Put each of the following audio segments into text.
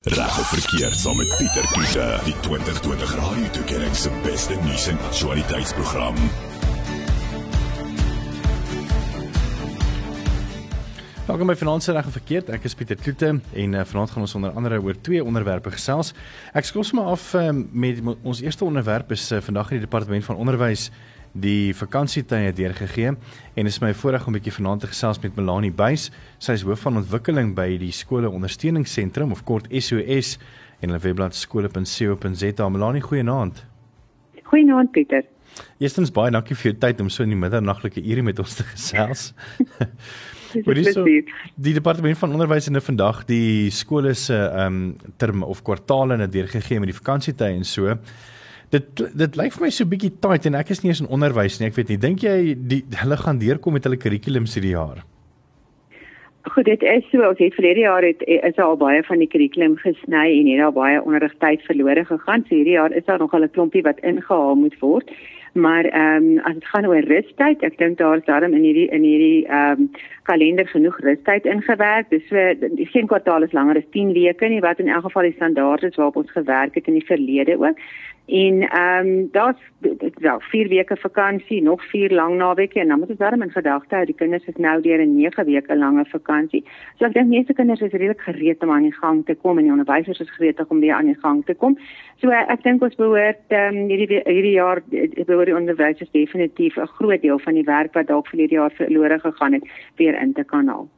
Reg of verkeerd saam met Pieter Kiese, die 2020 Radio Tuigering se beste nuus en aktualiteitsprogram. Welkom by Finansie reg of verkeerd. Ek is Pieter Kloete en uh, vanaand gaan ons onder andere oor twee onderwerpe gesels. Ek skous maar af uh, met ons eerste onderwerp is uh, vandag in die departement van onderwys die vakansietye deurgegee en is my voorreg om 'n bietjie vanaand te gesels met Melanie Buys. Sy is hoof van ontwikkeling by die skole ondersteuningsentrum of kort SOS en hulle webblad skole.co.za. Melanie, goeienaand. Goeienaand Pieter. Eerstens baie dankie vir jou tyd om so in die middernaglike ure met ons te gesels. Maar dis so die departement van onderwys het nou vandag die skole se ehm um, term of kwartaale net deurgegee met die vakansietye en so. Dit dit lyk vir my so bietjie tight en ek is nie eens in onderwys nie. Ek weet nie, dink jy die hulle gaan deurkom met hulle kurrikulums hierdie jaar? Goed, dit is so. Ons het verlede jaar het is al baie van die kurrikulum gesny en het daar baie onderrigtyd verlore gegaan. So hierdie jaar is daar nog 'n klompie wat ingehaal moet word. Maar ehm um, as dit gaan oor rustyd, ek dink daar is daarom in hierdie in hierdie ehm um, kalender genoeg rustyd ingewerk. Dis so geen kwartaal is langer as 10 weke nie wat in elk geval die standaard is waarop ons gewerk het in die verlede ook. En ehm um, daar's wel 4 weke vakansie, nog 4 lang naweke en dan moet ons darm in gedagte hou die kinders is nou deur 'n 9 weke lange vakansie. So ek dink meeste kinders is redelik gereed om aan die gang te kom en die onderwysers is gereed om weer aan die gang te kom. So ek dink ons behoort ehm um, hierdie hierdie jaar behoort die onderwysers definitief 'n groot deel van die werk wat dalk vir hierdie jaar verlore gegaan het weer in te kan haal.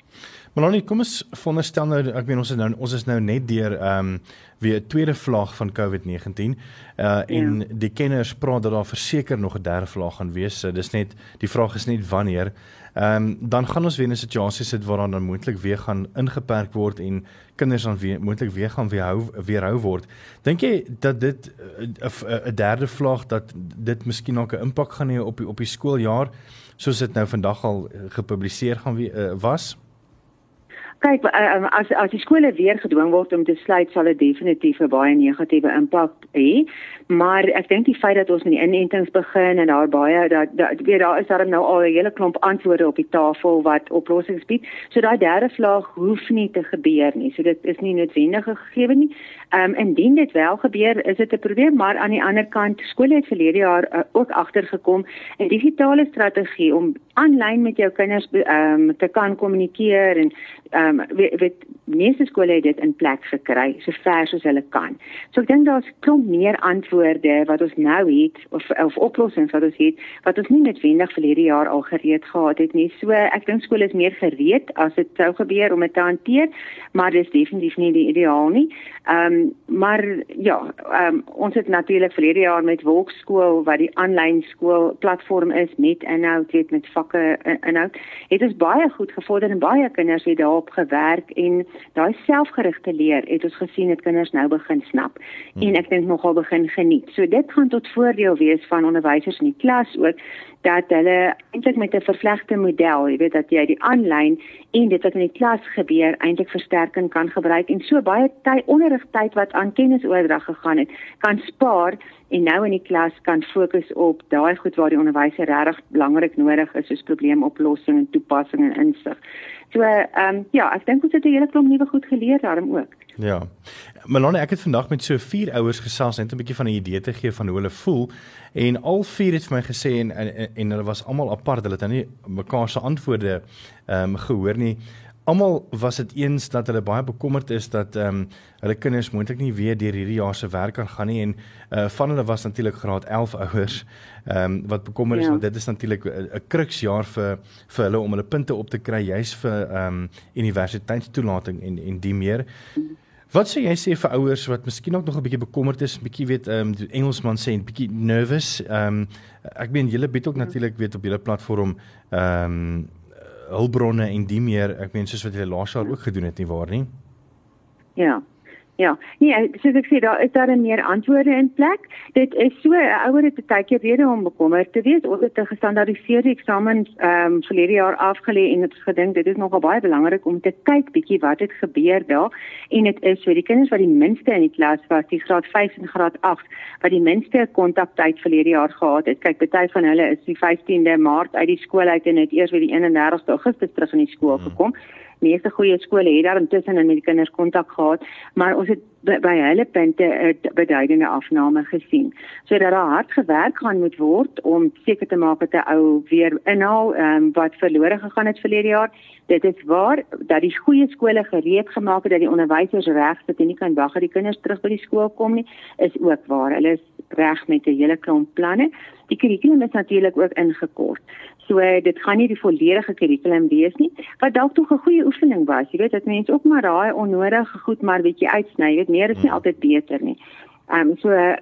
Melanie, kom ons veronderstel nou ek weet ons is nou ons is nou net deur ehm um, weer 'n tweede vlaag van COVID-19. Uh en ja. die kenners praat dat daar verseker nog 'n derde vlaag gaan wees. So dis net die vraag is net wanneer. Ehm um, dan gaan ons weer in 'n situasie sit waar dan moontlik weer gaan ingeperk word en kinders dan weer moontlik weer gaan weerhou weerhou word. Dink jy dat dit 'n uh, 'n derde vlaag dat dit miskien ook 'n impak gaan hê op die op die skooljaar soos dit nou vandag al gepubliseer gaan wie, uh, was? Kyk, eh, eh, as as die skole weer gedwing word om te sluit, sal dit definitief 'n baie negatiewe impak hê. Maar ek dink die feit dat ons met die inentings begin en daar baie dat dat weet daar is daar nou al 'n hele klomp antwoorde op die tafel wat oplossings bied. So daai derde vlaag hoef nie te gebeur nie. So dit is nie noodwendig gegee nie. Ehm um, indien dit wel gebeur, is dit 'n probleem, maar aan die ander kant, skole het verlede jaar uh, ook agtergekom 'n digitale strategie om aanlyn met jou kinders ehm um, te kan kommunikeer en ehm um, weet, weet meeste skole het dit in plek gekry so ver soos hulle kan. So ek dink daar's klomp meer antwoorde wat ons nou het of of oplossings wat ons het wat ons nie noodwendig vir hierdie jaar al gereed gehad het nie. So ek dink skole is meer gereed as dit sou gebeur om dit te hanteer, maar dit is definitief nie die ideaal nie. Ehm um, maar ja, ehm um, ons het natuurlik vir hierdie jaar met Wolkskool wat die aanlyn skool platform is met inhoud, weet met vakke inhoud. Het ons baie goed gevorder en baie kinders het daarop gewerk en daai selfgerigte leer het ons gesien het kinders nou begin snap hmm. en ek dink nogal begin geniet. So dit gaan tot voordeel wees van onderwysers in die klas ook dat hulle eintlik met 'n vervlegte model, jy weet dat jy die aanlyn en dit wat in die klas gebeur eintlik versterking kan gebruik en so baie tyd onderrigtyd wat aan kennisoordrag gegaan het, kan spaar en nou in die klas kan fokus op daai goed waar die onderwyser regtig belangrik nodig is soos probleemoplossing en toepassing en insig. So ehm um, ja, ek dink ons het 'n hele klomp nuwe goed geleer daarom ook. Ja. Melanie, ek het vandag met so vier ouers gesels net 'n bietjie van 'n idee te gee van hoe hulle voel en al vier het vir my gesê en en, en hulle was almal apart, hulle het nou nie mekaar se antwoorde ehm um, gehoor nie. Almal was dit eens dat hulle baie bekommerd is dat ehm um, hulle kinders moontlik nie weer deur hierdie jaar se werk kan gaan nie en uh van hulle was natuurlik graad 11 ouers ehm um, wat bekommer is ja. want dit is natuurlik 'n kruksjaar vir vir hulle om hulle punte op te kry juis vir ehm um, universiteitstoelating en en die meer. Wat sê jy sê vir ouers wat miskien ook nog 'n bietjie bekommerd is, bietjie weet ehm um, Engelsman sê 'n bietjie nervous. Ehm um, ek meen julle bied ook natuurlik weet op julle platform ehm um, hulpbronne en die meer, ek meen soos wat jy laas jaar ook gedoen het nie waar nie? Ja. Ja, nee, soos ek sê, daar is daar meer antwoorde in plek. Dit is so 'n ouer het baie keer rede om bekommerd te wees. Ons het 'n gestandaardiseerde eksamen ehm um, verlede jaar afgelê en het gedink dit is nogal baie belangrik om te kyk bietjie wat het gebeur daar en dit is vir die kinders wat die minste in die klas was, die graad 5 en graad 8 wat die minste kontaktyd verlede jaar gehad het. Kyk, baie van hulle is die 15de Maart uit die skool uit en het eers weer die 31ste Augustus terug in die skool hmm. gekom. Hmm meeste goeie skole het daar intussen met die kinders kontak gehad, maar ons het by, by hulle punte 'n beduidende afname gesien. So dat daar hard gewerk gaan moet word om seker te maak dat 'n ou weer inhaal um, wat verlore gegaan het verlede jaar. Dit is waar dat die goeie skole gereed gemaak het dat die onderwysers reg sit en nie kan wag dat die kinders terug by die skool kom nie, is ook waar. Hulle is reg met 'n hele klomp planne. Die kurrikulum is natuurlik ook ingekort. So dit gaan nie die volledige kurrikulum wees nie, wat dalk tog 'n goeie oefening was. Jy weet dat mense ook maar daai onnodige goed maar bietjie uitsny. Jy weet meer is nie hmm. altyd beter nie. Ehm um, so uh,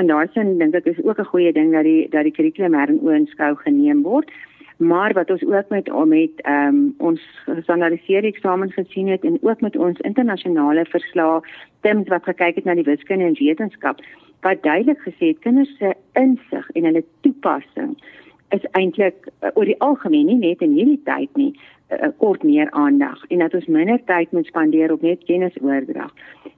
in daai sin dink ek is ook 'n goeie ding dat die dat die kurrikulum herin oënskou geneem word. Maar wat ons ook met met ehm um, ons gestandaardiseerde eksamen gesien het en ook met ons internasionale verslae, tems wat gekyk het na die wiskunde en wetenskap, wat duidelik gesê het kinders se insig en hulle toepassing is eintlik uh, oor die algemeen nie net in hierdie tyd nie uh, kort meer aandag en dat ons minder tyd moet spandeer op net kennisoordrag.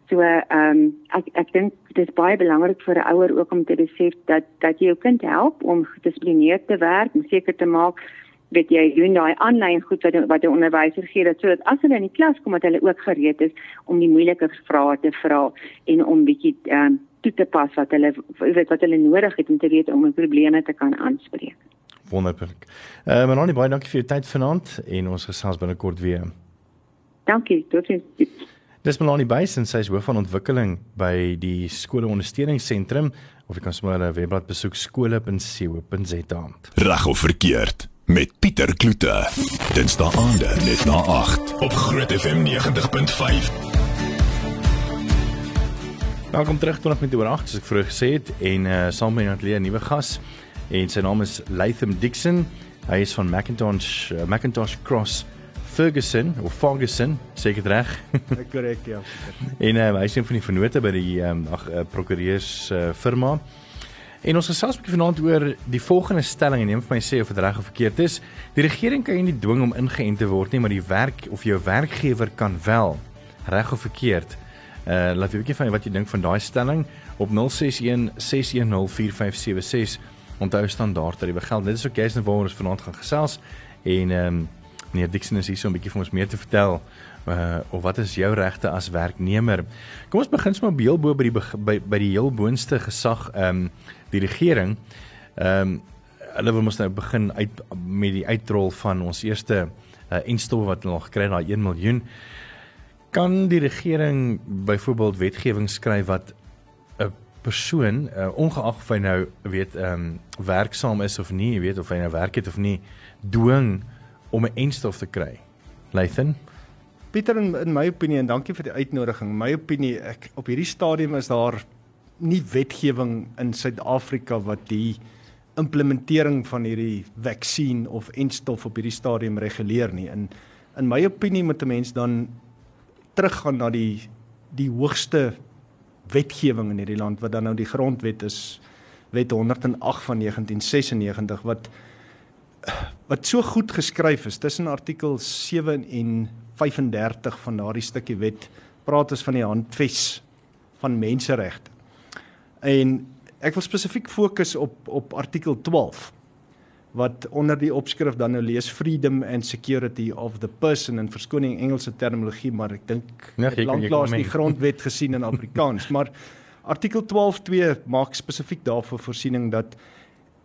So ehm um, ek ek dink dit is baie belangrik vir 'n ouer ook om te besef dat dat jy jou kind help om gedisiplineerd te werk en seker te maak weet jy doen daai aanlyn goed wat wat die onderwyser gee dat sodat as hulle in die klas kom dat hulle ook gereed is om die moeilike vrae te vra en om bietjie ehm um, toe te pas wat hulle weet wat hulle nodig het om te weet om 'n probleme te kan aanspreek wonderlik. Eh uh, Melanie baie dankie vir jou tyd vanaand en ons gesels binnekort weer. Dankie, totsiens. Dis Melanie Beysen, sy is hoof van ontwikkeling by die skole ondersteuningsentrum of jy kan sommer hulle webblad besoek skole.co.za. Reg of verkeerd met Pieter Kloete. Dinsdae aande net na 8 op Groot FM 90.5. Welkom terug tot met oor 8 soos ek vroeër gesê het en uh, saam met 'n atleet nuwe gas en sy naam is Latham Dixon. Hy is van Macintosh uh, Macintosh Cross Ferguson of Ferguson, seker reg? Korrek, ja. en uh, hy is een van die vennote by die um, ag uh, prokureurs uh, firma. En ons gesels 'n bietjie vanaand oor die volgende stelling en neem vir my sê of dit reg of verkeerd is. Die regering kan jou nie dwing om ingeënt te word nie, maar die werk of jou werkgewer kan wel. Reg of verkeerd? Uh laat weet 'n bietjie van wat jy dink van daai stelling op 061 610 4576 onthou standaard tariewe geld. Dit is ook jy's nou waar ons vanaand gaan gesels en ehm um, meneer Dixon is hier so 'n bietjie vir ons meer te vertel uh of wat is jou regte as werknemer. Kom ons begin sommer heel bo by die by, by die heel boonste gesag ehm um, die regering. Ehm um, hulle wil ons nou begin uit met die uitrol van ons eerste uh instof wat hulle nog gekry het daai 1 miljoen. Kan die regering byvoorbeeld wetgewing skryf wat persoon uh, ongeag of hy nou weet ehm um, werksaam is of nie, weet of hy nou werk het of nie, dwing om 'n enstof te kry. Lathan Pieter in, in my opinie en dankie vir die uitnodiging. My opinie ek op hierdie stadium is daar nie wetgewing in Suid-Afrika wat die implementering van hierdie vaksin of enstof op hierdie stadium reguleer nie. In in my opinie moet 'n mens dan teruggaan na die die hoogste wetgewing in hierdie land wat dan nou die grondwet is wet 108 van 1996 wat wat so goed geskryf is tussen artikel 7 en 35 van daardie stukkie wet praat ons van die handves van menseregte. En ek wil spesifiek fokus op op artikel 12 wat onder die opskrif dan nou lees freedom and security of the person in verskoning Engelse terminologie maar ek dink nee, lanklaas die grondwet gesien in Afrikaans maar artikel 12.2 maak spesifiek daarvoor voorsiening dat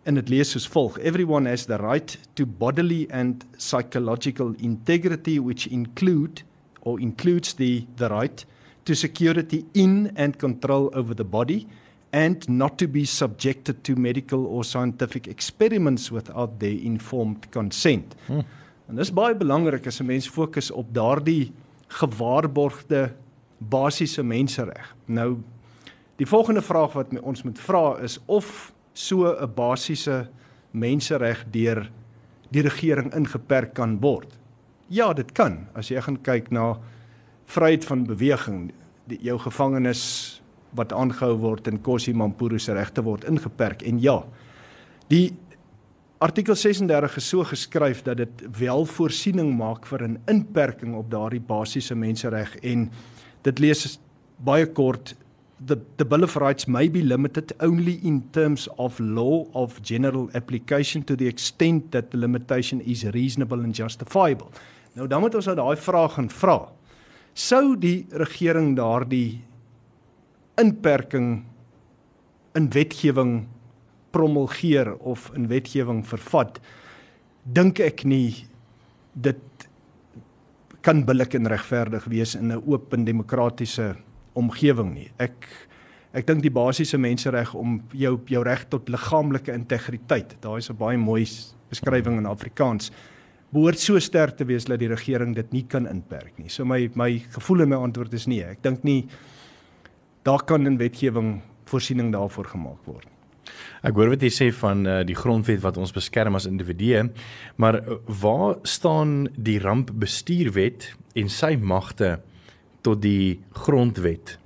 en dit lees soos volg everyone has the right to bodily and psychological integrity which include or includes the the right to security in and control over the body and not to be subjected to medical or scientific experiments without their informed consent. Hmm. En dis baie belangrik as 'n mens fokus op daardie gewaarborgde basiese mensereg. Nou die volgende vraag wat ons moet vra is of so 'n basiese mensereg deur die regering ingeperk kan word. Ja, dit kan. As jy gaan kyk na vryheid van beweging, die, jou gevangenes wat aangehou word en Kossie Mampuru se regte word ingeperk. En ja die artikel 36 is so geskryf dat dit wel voorsiening maak vir 'n inperking op daardie basiese mensereg en dit lees baie kort the the bill of rights may be limited only in terms of law of general application to the extent that the limitation is reasonable and justifiable. Nou dan moet ons nou daai vraag gaan vra. Sou die regering daardie inperking in wetgewing promulgeer of in wetgewing vervat, dink ek nie dit kan billik en regverdig wees in 'n oop en demokratiese omgewing nie. Ek ek dink die basiese mensereg om jou jou reg tot liggaamlike integriteit, daai is 'n baie mooi beskrywing in Afrikaans behoort so sterk te wees dat die regering dit nie kan inperk nie. So my my gevoel en my antwoord is nee. Ek dink nie daar kan in wetgewing voorsiening daarvoor gemaak word. Ek hoor wat jy sê van uh, die grondwet wat ons beskerm as individue, maar uh, waar staan die rampbestuurwet en sy magte tot die grondwet?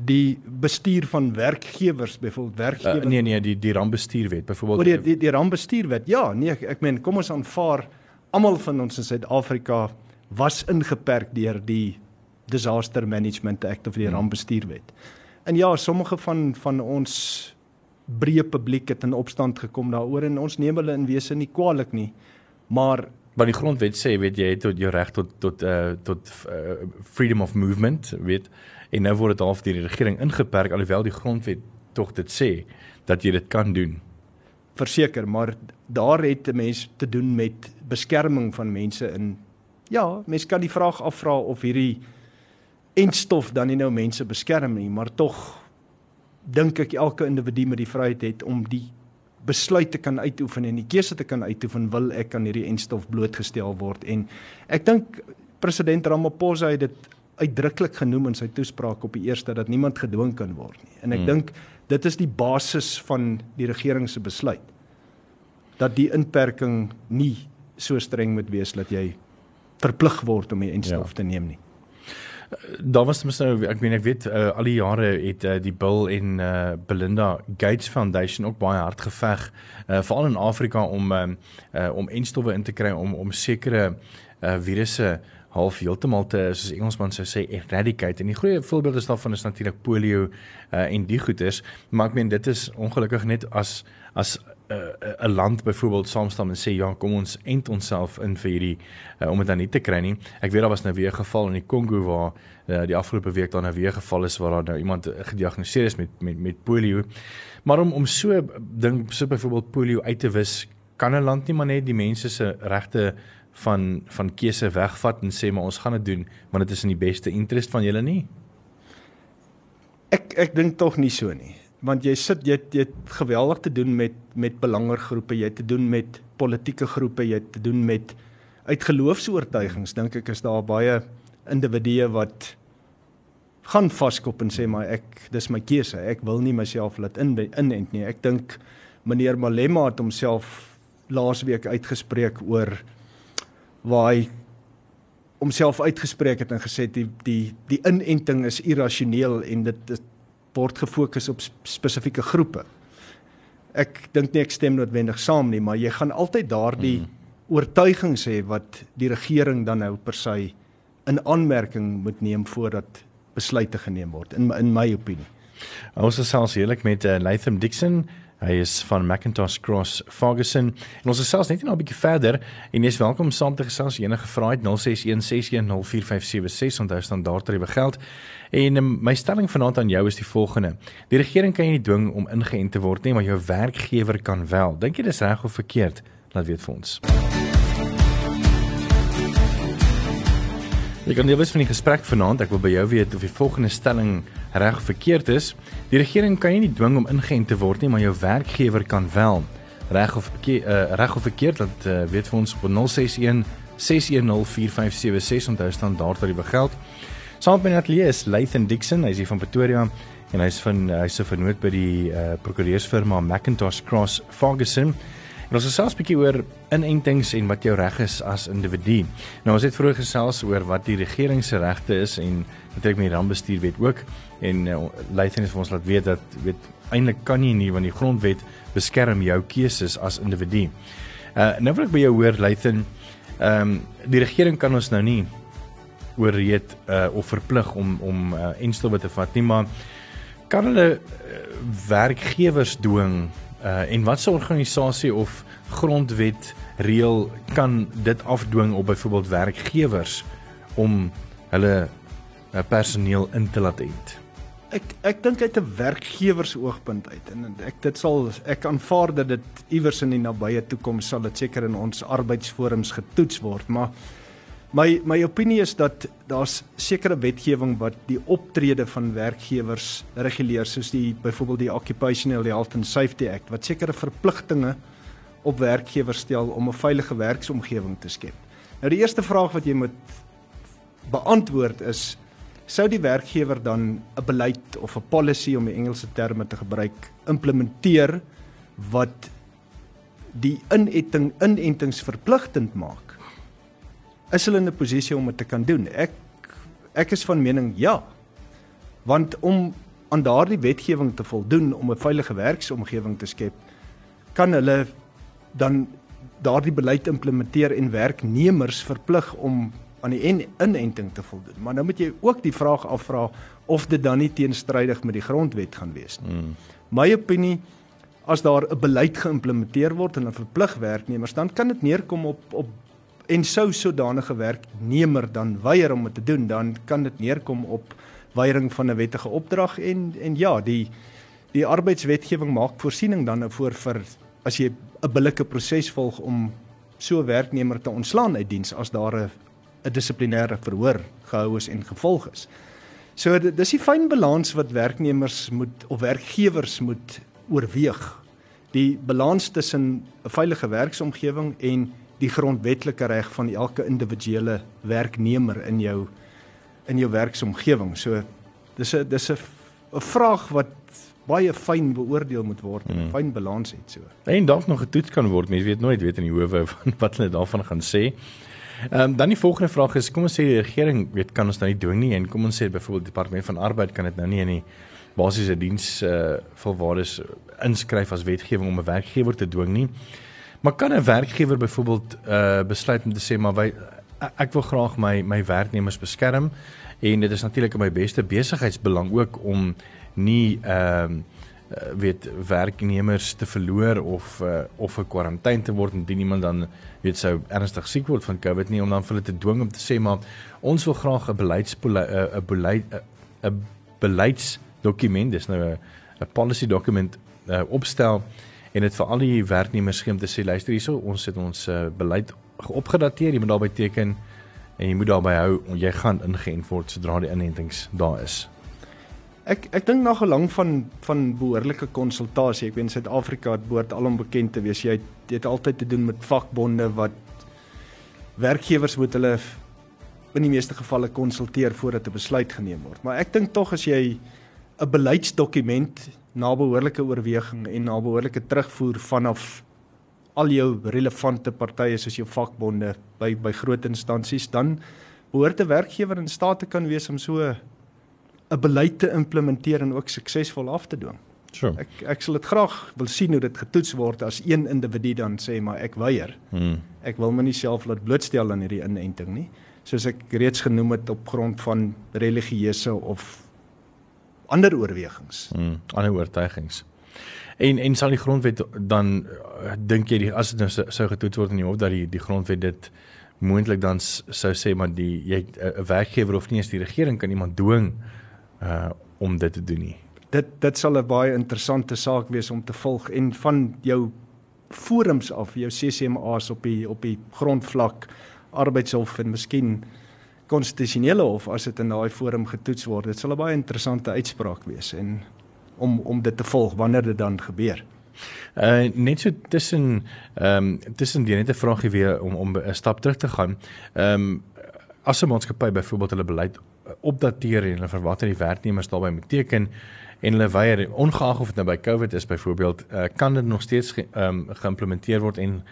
die bestuur van werkgewers byvoorbeeld werkgewers uh, nee nee die die rampbestuurwet byvoorbeeld oor die die, die rampbestuurwet ja nee ek, ek meen kom ons aanvaar almal van ons in Suid-Afrika was ingeperk deur die disaster management act of die hmm. rampbestuurwet en ja sommige van van ons breë publiek het in opstand gekom daaroor en ons neem hulle in wese nie kwaliek nie maar wat die grondwet sê weet jy het tot jou reg tot tot uh, tot uh, freedom of movement weet en nou word dit half deur die regering ingeperk alhoewel die grondwet tog dit sê dat jy dit kan doen. Verseker, maar daar het 'n mens te doen met beskerming van mense in ja, mens kan die vraag afvra of hierdie enstof dan nie nou mense beskerm nie, maar tog dink ek elke individu met die vryheid het om die besluit te kan uitoefen en die keuse te kan uitoefen wil ek aan hierdie enstof blootgestel word en ek dink president Ramaphosa het dit uitdruklik genoem in sy toespraak op die eerste dat niemand gedwing kan word nie. En ek hmm. dink dit is die basis van die regering se besluit dat die inperking nie so streng moet wees dat jy verplig word om die enstof ja. te neem nie. Daar was mos nou ek meen ek weet uh, al die jare het uh, die Bill en uh, Belinda Gates Foundation ook baie hard geveg uh, veral in Afrika om uh, om enstowwe in te kry om om sekere uh, virusse half heeltemal te soos Engelsman sou sê eradicate. En die goeie voorbeeld is daarvan is natuurlik polio uh, en die goeters maar ek meen dit is ongelukkig net as as 'n uh, land byvoorbeeld saamstam en sê ja kom ons ent onsself in vir hierdie uh, om dit dan nie te kry nie ek weet daar was nou weer 'n geval in die Kongo waar uh, die afgelope week daar nou weer geval is waar daar nou iemand gediagnoseer is met met met polio maar om om so ding so byvoorbeeld polio uit te wis kan 'n land nie maar net die mense se regte van van keuse wegvat en sê maar ons gaan dit doen want dit is in die beste interest van julle nie. Ek ek dink tog nie so nie. Want jy sit jy jy het geweldig te doen met met belangergroepe, jy het te doen met politieke groepe, jy het te doen met uit geloofsoortuigings dink ek is daar baie individue wat gaan vaskop en sê maar ek dis my keuse. Ek wil nie myself laat in inent nie. Ek dink meneer Malema het homself laasweek uitgespreek oor waar hy homself uitgespreek het en gesê die die die inenting is irrasioneel en dit, dit word gefokus op spesifieke groepe. Ek dink nie ek stem noodwendig saam nie, maar jy gaan altyd daardie mm. oortuigings hê wat die regering dan nou per se in aanmerking moet neem voordat besluite geneem word in in my opinie. Ons is selfs heerlik met uh, Latham Dixon Hy is van Macintosh Cross Ferguson. En ons is selfs net 'n bietjie verder en jy's welkom saam te gesels enige vrae het 0616104576 onthou standaard tariewe geld. En um, my stelling vanaand aan jou is die volgende: Die regering kan jy nie dwing om ingeënt te word nie, maar jou werkgewer kan wel. Dink jy dis reg of verkeerd? Laat weet vir ons. Ek kan deel wees van die gesprek vanaand. Ek wil by jou weet of die volgende stelling reg of verkeerd is. Die regering kan nie dwing om ingeënt te word nie, maar jou werkgewer kan wel. Reg of uh, reg of verkeerd, dat uh, weet vir ons op 061 6104576 onthou staan daar dat dit begeld. Saam met my atelier is Lathan Dixon, hy's hier van Pretoria en hy's van hy's 'n vernoot by die uh, prokureursfirma Macintosh Cross Ferguson. En ons gesels 'n bietjie oor inentings en wat jou reg is as individu. Nou ons het vroeër gesels oor wat die regering se regte is en natuurlik met die rampbestuurwet ook en uh, Leiden het vir ons laat weet dat weet eintlik kan jy nie want die grondwet beskerm jou keuses as individu. Uh nou wil ek by jou hoor Leiden, ehm um, die regering kan ons nou nie oorreed uh of verplig om om uh, enstowwe te vat nie, maar kan hulle uh, werkgewers dwing Uh en watse organisasie of grondwet reël kan dit afdwing op byvoorbeeld werkgewers om hulle uh, personeel in te laat ent? Ek ek dink uit 'n werkgewersoogpunt uit en ek dit sal ek aanvaar dat dit iewers in die nabye toekoms sal dit seker in ons arbeidsforums getoets word, maar my my opinie is dat daar's sekere wetgewing wat die optrede van werkgewers reguleer soos die byvoorbeeld die Occupational Health and Safety Act wat sekere verpligtinge op werkgewers stel om 'n veilige werksomgewing te skep. Nou die eerste vraag wat jy moet beantwoord is sou die werkgewer dan 'n beleid of 'n policy om die Engelse terme te gebruik implementeer wat die inenting inentings verpligtend maak is hulle in 'n posisie om dit te kan doen ek ek is van mening ja want om aan daardie wetgewing te voldoen om 'n veilige werksomgewing te skep kan hulle dan daardie beleid implementeer en werknemers verplig om aan die inenting te voldoen. Maar nou moet jy ook die vraag afvra of dit dan nie teenstrydig met die grondwet gaan wees nie. Mm. My opinie as daar 'n beleid geïmplementeer word en 'n verplig werknemers, dan kan dit neerkom op op en sou sodanige werknemer dan weier om dit te doen, dan kan dit neerkom op weiering van 'n wettige opdrag en en ja, die die arbeidswetgewing maak voorsiening dan nou voor vir as jy 'n billike proses volg om so 'n werknemer te ontslaan uit diens as daar 'n 'n dissiplinêre verhoor gehou is en gevolg is. So dis die fyn balans wat werknemers moet of werkgewers moet oorweeg. Die balans tussen 'n veilige werksomgewing en die grondwetlike reg van elke individuele werknemer in jou in jou werksomgewing. So dis 'n dis 'n 'n vraag wat baie fyn beoordeel moet word, 'n hmm. fyn balans het so. En dalk nog getoets kan word. Mense weet nooit weet in die howe wat hulle daarvan gaan sê. Ehm um, dan die volgende vraag is kom ons sê die regering weet kan ons nou nie doen nie en kom ons sê byvoorbeeld die departement van arbeid kan dit nou nie in die basiese diens eh uh, volwaardes inskryf as wetgewing om 'n werkgewer te dwing nie. Maar kan 'n werkgewer byvoorbeeld eh uh, besluit om te sê maar wy, ek wil graag my my werknemers beskerm en dit is natuurlik in my beste besigheidsbelang ook om nie ehm uh, uh, weet werknemers te verloor of uh, of 'n kwarantyne te word indien iemand dan weet sou ernstig siek word van COVID nie om dan vir hulle te dwing om te sê maar ons wil graag 'n beleidsbeleid 'n beleid 'n beleidsdokument dis nou 'n policy document uh, opstel en dit vir al die werknemers gee om te sê luister hierso ons het ons uh, beleid opgedateer jy moet daarby teken en jy moet daarby hou jy gaan ingeënt word sodra die inentings daar is Ek ek dink na gelang van van behoorlike konsultasie. Ek weet in Suid-Afrika het behoort alom bekend te wees jy het, het altyd te doen met vakbonde wat werkgewers moet hulle in die meeste gevalle konsulteer voordat 'n besluit geneem word. Maar ek dink tog as jy 'n beleidsdokument na behoorlike oorweging en na behoorlike terugvoer vanaf al jou relevante partye soos jou vakbonde by by groot instansies dan behoort 'n werkgewer in staat te kan wees om so 'n beleid te implementeer en ook suksesvol af te dwing. Sure. Ek ek sal dit graag wil sien hoe dit getoets word as een individu dan sê maar ek weier. Hmm. Ek wil my nie self laat blootstel aan hierdie inenting nie. Soos ek reeds genoem het op grond van religieuse of ander oorwegings. Hmm, ander oortuigings. En en sal die grondwet dan uh, dink jy die, as dit nou sou getoets word in die hof dat die die grondwet dit moontlik dan sou sê maar die jy 'n werkgewer of nie eens die regering kan iemand dwing uh om dit te doen nie. Dit dit sal 'n baie interessante saak wees om te volg en van jou forums af, jou CCMA's op die op die grondvlak arbeidshof en miskien konstitusionele hof as dit in daai forum getoets word. Dit sal 'n baie interessante uitspraak wees en om om dit te volg wanneer dit dan gebeur. Uh net so tussen ehm um, tussen die net 'n vraagie weer om om 'n stap terug te gaan. Ehm um, as 'n maatskappy byvoorbeeld hulle beleid opdateer en hulle verwag dat die werknemers daarbey moet teken en hulle weier ongeag of dit nou by COVID is byvoorbeeld uh, kan dit nog steeds ge, um, geïmplementeer word en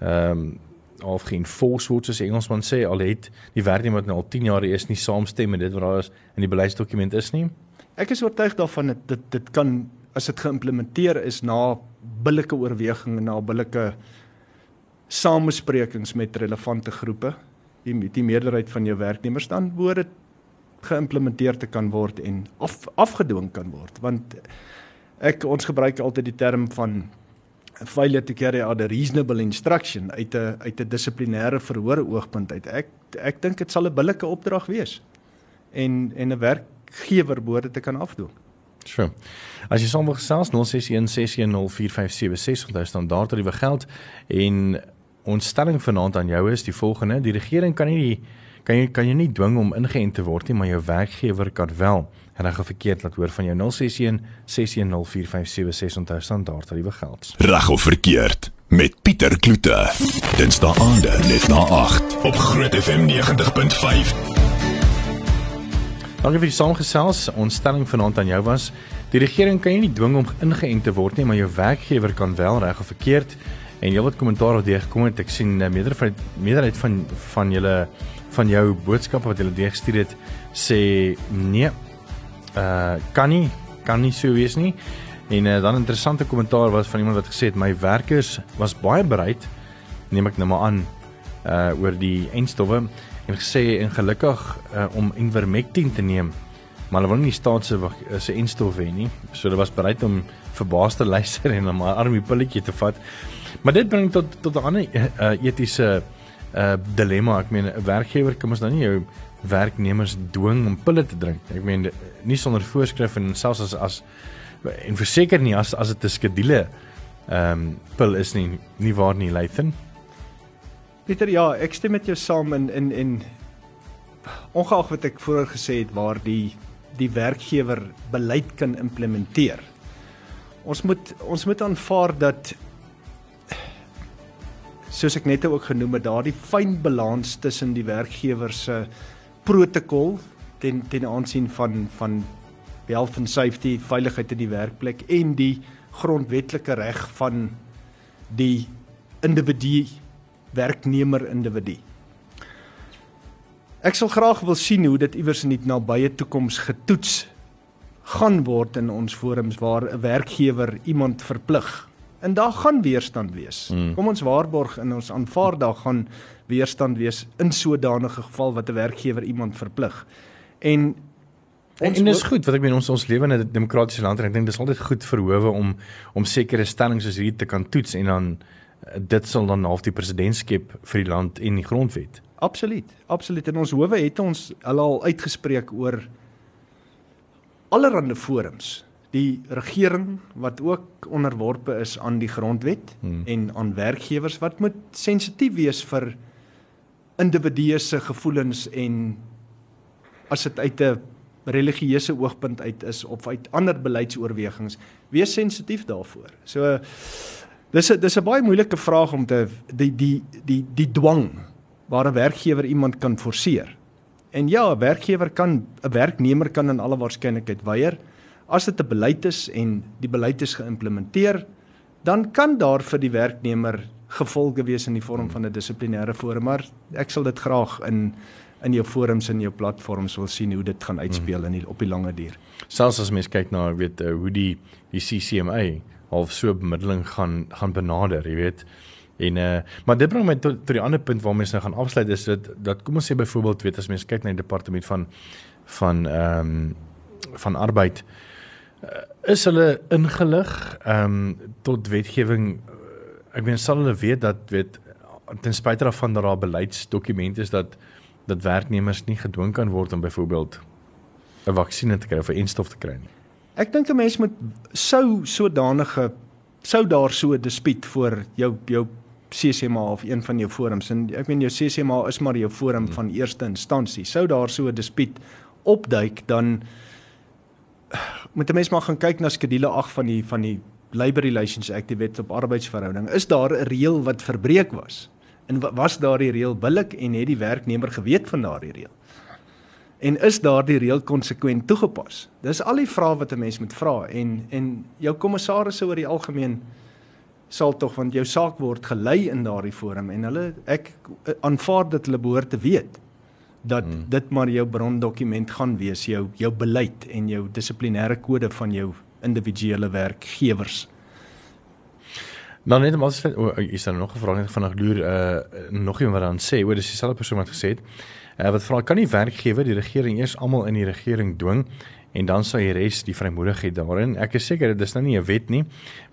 ehm um, of geen force word soos Engelsman sê al het die werknemer nou al 10 jaar is nie saamstem met dit wat daar is in die beleidsdokument is nie. Ek is oortuig daarvan dat dit dit kan as dit geïmplementeer is na billike oorwegings en na billike samesprekings met relevante groepe die die meerderheid van jou werknemers dan behoort dit geïmplementeer te kan word en af, afgedwing kan word want ek ons gebruik altyd die term van failure to carry out a reasonable instruction uit 'n uit 'n dissiplinêre verhoor oogpunt uit ek ek dink dit sal 'n billike opdrag wees en en 'n werkgewer behoort dit te kan afdoen Sure. As jy sommer gesels 0616104576 onthou standaard tariewe geld en ons stelling vanaand aan jou is die volgende: Die regering kan nie die kan jy kan jy nie dwing om ingeënt te word nie, maar jou werkgewer kan wel. Reg of verkeerd laat hoor van jou 061 6104576 onthou standaard tariewe geld. Reg of verkeerd met Pieter Kloete. Dinsdae aande net na 8 op Groot FM 90.5. Dankie vir die saamgesels. Ons stelling vanaand aan jou was: Die regering kan jy nie dwing om ingeënt te word nie, maar jou werkgewer kan wel reg of verkeerd. En jy wat kommentaar op die gekom het, ek sien uh, meerderheid van meerderheid van van julle van jou boodskappe wat julle deurgestuur het sê nee. Uh kan nie kan nie so wees nie. En uh, dan 'n interessante kommentaar was van iemand wat gesê het my werkers was baie bereid neem ek nou maar aan uh oor die enstowwe en gesê en gelukkig uh, om Invermectin te neem maar hulle wil nie staat se se enstof hê nie so hulle was bereid om verbaas te luister en 'n armie pilletjie te vat maar dit bring tot tot 'n ander uh, etiese uh, dilemma. Ek meen 'n werkgewer kan mos nou nie jou werknemers dwing om pille te drink ek meen nie sonder voorskrif en selfs as as en verseker nie as as dit 'n skedule ehm um, pil is nie nie waar nie Lathan. Pieter ja ek stem met jou saam in in en ongeag wat ek vroeër gesê het waar die die werkgewer beleid kan implementeer. Ons moet ons moet aanvaar dat soos ek net ook genoem het, daardie fyn balans tussen die werkgewer se protokol ten ten aansien van van health and safety, veiligheid in die werkplek en die grondwetlike reg van die individu werknemer individu. Ek sal graag wil sien hoe dit iewers in die nabye toekoms getoets gaan word in ons forums waar 'n werkgewer iemand verplig. En daar gaan weerstand wees. Hmm. Kom ons waarborg in ons aanvaar daar gaan weerstand wees in sodanige geval wat 'n werkgewer iemand verplig. En Ons en dit is goed wat ek meen ons ons lewe in 'n demokratiese land en ek dink dis altyd goed vir howe om om sekere stellings soos hierdie te kan toets en dan dit sal dan half die president skep vir die land en die grondwet. Absoluut. Absoluut. En ons howe het ons hulle al uitgespreek oor allerlei forums. Die regering wat ook onderworpe is aan die grondwet hmm. en aan werkgewers wat moet sensitief wees vir individue se gevoelens en as dit uit 'n religieuse oogpunt uit is of uit ander beleidsoorwegings, wees sensitief daarvoor. So dis 'n dis 'n baie moeilike vraag om te die die die die dwang waar 'n werkgewer iemand kan forceer. En ja, 'n werkgewer kan 'n werknemer kan in alle waarskynlikheid weier as dit 'n beleid is en die beleid is geïmplementeer, dan kan daar vir die werknemer gevolge wees in die vorm van 'n dissiplinêre forum, maar ek sal dit graag in in jou forums en jou platforms wil sien hoe dit gaan uitspeel in die, op die lange duur. Selfs as mens kyk na weet uh, hoe die die CCMA half so bemiddeling gaan gaan benader, jy weet, En uh maar dit bring my tot tot die ander punt waar mense nou gaan afsluit is dat dat kom ons sê byvoorbeeld weet as mense kyk na die departement van van ehm um, van arbeid uh, is hulle ingelig ehm um, tot wetgewing ek meen sal hulle weet dat weet ten spyte daarvan dat daar beleidsdokumente is dat dat werknemers nie gedwing kan word om byvoorbeeld 'n vaksinne te kry of 'n enstof te kry nie. Ek dink 'n mens moet sou sodanige sou daar so 'n dispuut voor jou jou CCMA of een van jou forums en ek meen jou CCMA is maar jou forum hmm. van eerste instansie. Sou daar so 'n dispuut opduik dan moet 'n mens maar gaan kyk na skedule 8 van die van die Labour Relations Act, die wet op arbeidsverhouding. Is daar 'n reël wat verbreek was? En was daardie reël billik en het die werknemer geweet van daardie reël? En is daardie reël konsekwent toegepas? Dis al die vrae wat 'n mens moet vra en en jou kommissarisse oor die algemeen sal tog want jou saak word gelei in daardie forum en hulle ek aanvaar dat hulle behoort te weet dat hmm. dit maar jou brondokument gaan wees jou jou beleid en jou dissiplinêre kode van jou individuele werkgewers. Nou net maar oh, is daar nog 'n vraag net vanaand loer uh nog iemand wat dan sê oor dis dieselfde persoon wat gesê het uh, wat vra kan die werkgewer die regering eers almal in die regering dwing en dan sal die res die vrymoedigheid daarin. Ek is seker dit is nou nie 'n wet nie,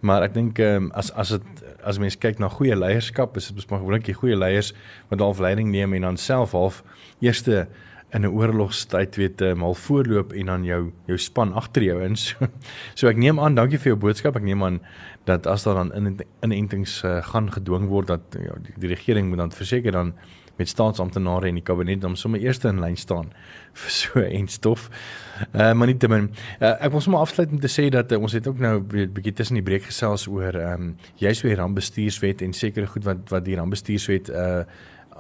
maar ek dink um, as as dit as mense kyk na goeie leierskap, is dit maar gewoonlik die goeie leiers wat half leiding neem en dan self half eerste in 'n oorlogstyd weet uh, mal voorloop en dan jou jou span agter jou in. So, so ek neem aan, dankie vir jou boodskap. Ek neem aan dat as daar dan inentings in uh, gaan gedwing word dat ja, die, die regering moet dan verseker dan met staatsamptenare en die kabinet om sommer eerste in lyn staan vir so en stof. Uh maar nie te min. Uh, ek wil sommer afsluit met te sê dat uh, ons het ook nou 'n bietjie tussen die breek gesels oor ehm um, juist weer rampbestuurswet en sekere goed wat wat die rampbestuurswet uh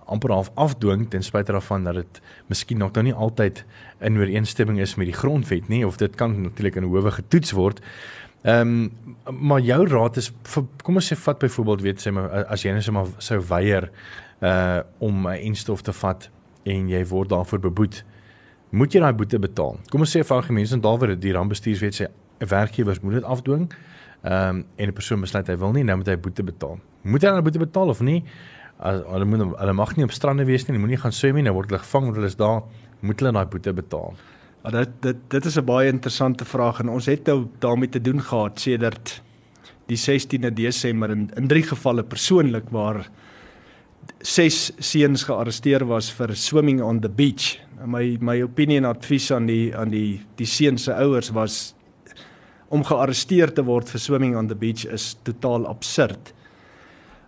amper half afdwing ten spyte daarvan dat dit miskien nog nou nie altyd in ooreenstemming is met die grondwet nie of dit kan natuurlik in howe getoets word. Ehm um, maar jou raad is vir, kom ons sê vat byvoorbeeld weet sê maar as jy net sommer sou weier uh om 'n enstof te vat en jy word daarvoor beboet, moet jy daai boete betaal. Kom ons sê vir algemeen en daaroor die rampbestuurswet sê 'n werkgewer moet dit afdwing. Ehm um, en 'n persoon besluit hy wil nie, nou moet hy boete betaal. Moet hy daai boete betaal of nie? As hulle moet hulle mag nie op strande wees nie, moenie gaan swem nie, nou word hulle gevang want hulle is daar, moet hulle daai boete betaal. Maar dit dit dit is 'n baie interessante vraag en ons het nou daarmee te doen gehad sedert die 16de Desember in in drie gevalle persoonlik waar ses seuns gearresteer was vir swimming on the beach. My my opinie en advies aan die aan die die seuns se ouers was om gearresteer te word vir swimming on the beach is totaal absurd.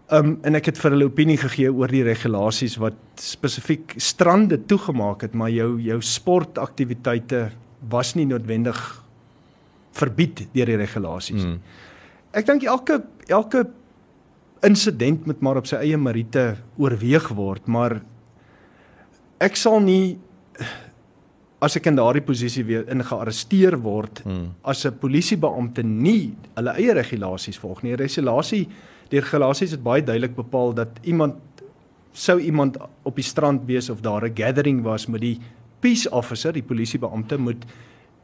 Um en ek het vir hulle opinie gegee oor die regulasies wat spesifiek strande toegemaak het, maar jou jou sportaktiwiteite was nie noodwendig verbied deur die regulasies. Hmm. Ek dink elke elke insident moet maar op sy eie meriete oorweeg word, maar ek sal nie as ek in daardie posisie weer in gearresteer word hmm. as 'n polisiebeampte nie hulle eie regulasies volg nie. Regulasie, die regulasies het baie duidelik bepaal dat iemand sou iemand op die strand wees of daar 'n gathering was met die peace officer, die polisiebeampte moet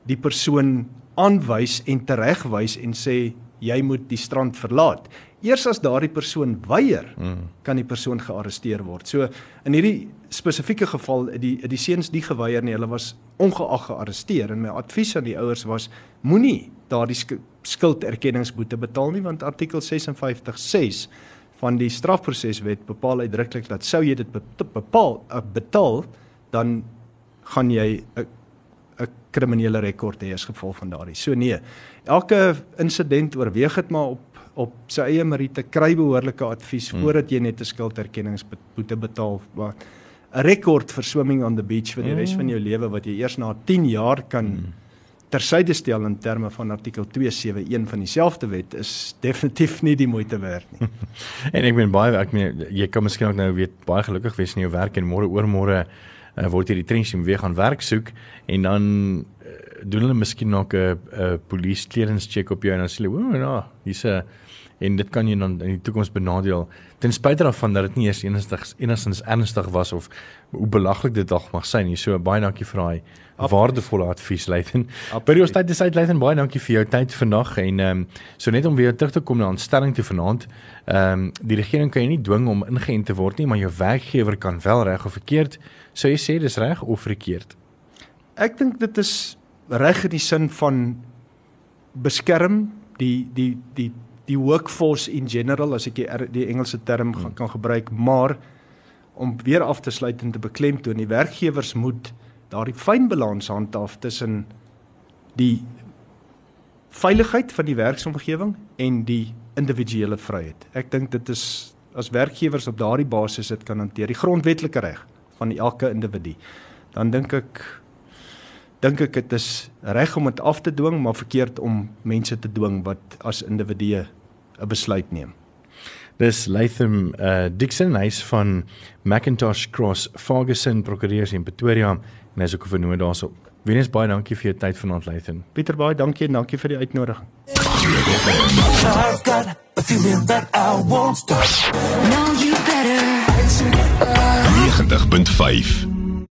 die persoon aanwys en teregwys en sê jy moet die strand verlaat. Eers as daardie persoon weier, mm. kan die persoon gearresteer word. So in hierdie spesifieke geval die die seuns nie geweier nie. Hulle was ongeag gearresteer en my advies aan die ouers was moenie daardie skulderkenningsboete betaal nie want artikel 56.6 van die strafproseswet bepaal uitdruklik dat sou jy dit bepaal eh, betaal dan gaan jy 'n 'n kriminele rekord hê as gevolg van daardie. So nee, elke insident oorweeg dit maar op op sy eie meriete kry behoorlike advies hmm. voordat jy net 'n skulderkenningsboete betaal. Maar 'n rekord vir swimming on the beach vir die res van jou hmm. lewe wat jy eers na 10 jaar kan hmm. tersyde stel in terme van artikel 271 van dieselfde wet is definitief nie die moeite werd nie. en ek meen baie ek meen jy kan miskien ook nou weet baie gelukkig wees in jou werk en môre oor môre uh, word jy die trenching weer gaan werk soek en dan uh, doen hulle miskien nog 'n 'n police clearance check op jou en dan sê hulle o, oh, nou, hier's 'n en dit kan jou dan in die toekoms benadeel ten spyte daarvan dat dit nie eers enigsins enigsins ernstig was of hoe belaglik dit dalk mag sy nie. So baie dankie vir daai waardevolle advies Leiden. By die tyd dis uit Leiden baie dankie vir jou tyd vandag en ehm um, so net om weer terug te kom na aanstelling toe vanaand. Ehm um, die regering kan jou nie dwing om ingeënt te word nie, maar jou werkgewer kan wel reg of verkeerd sou jy sê dis reg of verkeerd? Ek dink dit is reg in die sin van beskerm die die die die workforce in general as ek die, die Engelse term hmm. gaan kan gebruik maar om weer af te sluit en te beklemtoon die werkgewers moet daardie fyn balans handhaaf tussen die veiligheid van die werksomgewing en die individuele vryheid. Ek dink dit is as werkgewers op daardie basis dit kan hanteer die grondwetlike reg van elke individu. Dan dink ek dink ek dit is reg om dit af te dwing, maar verkeerd om mense te dwing wat as individue 'n besluit neem. Dis Latham uh, Dixon, hy's van Macintosh Cross Ferguson Prokureurs in Pretoria en hy's ook vernoem daarso. Wenes baie dankie vir jou tyd vanaand Latham. Pieter baie dankie en dankie vir die uitnodiging. Now you better 90.5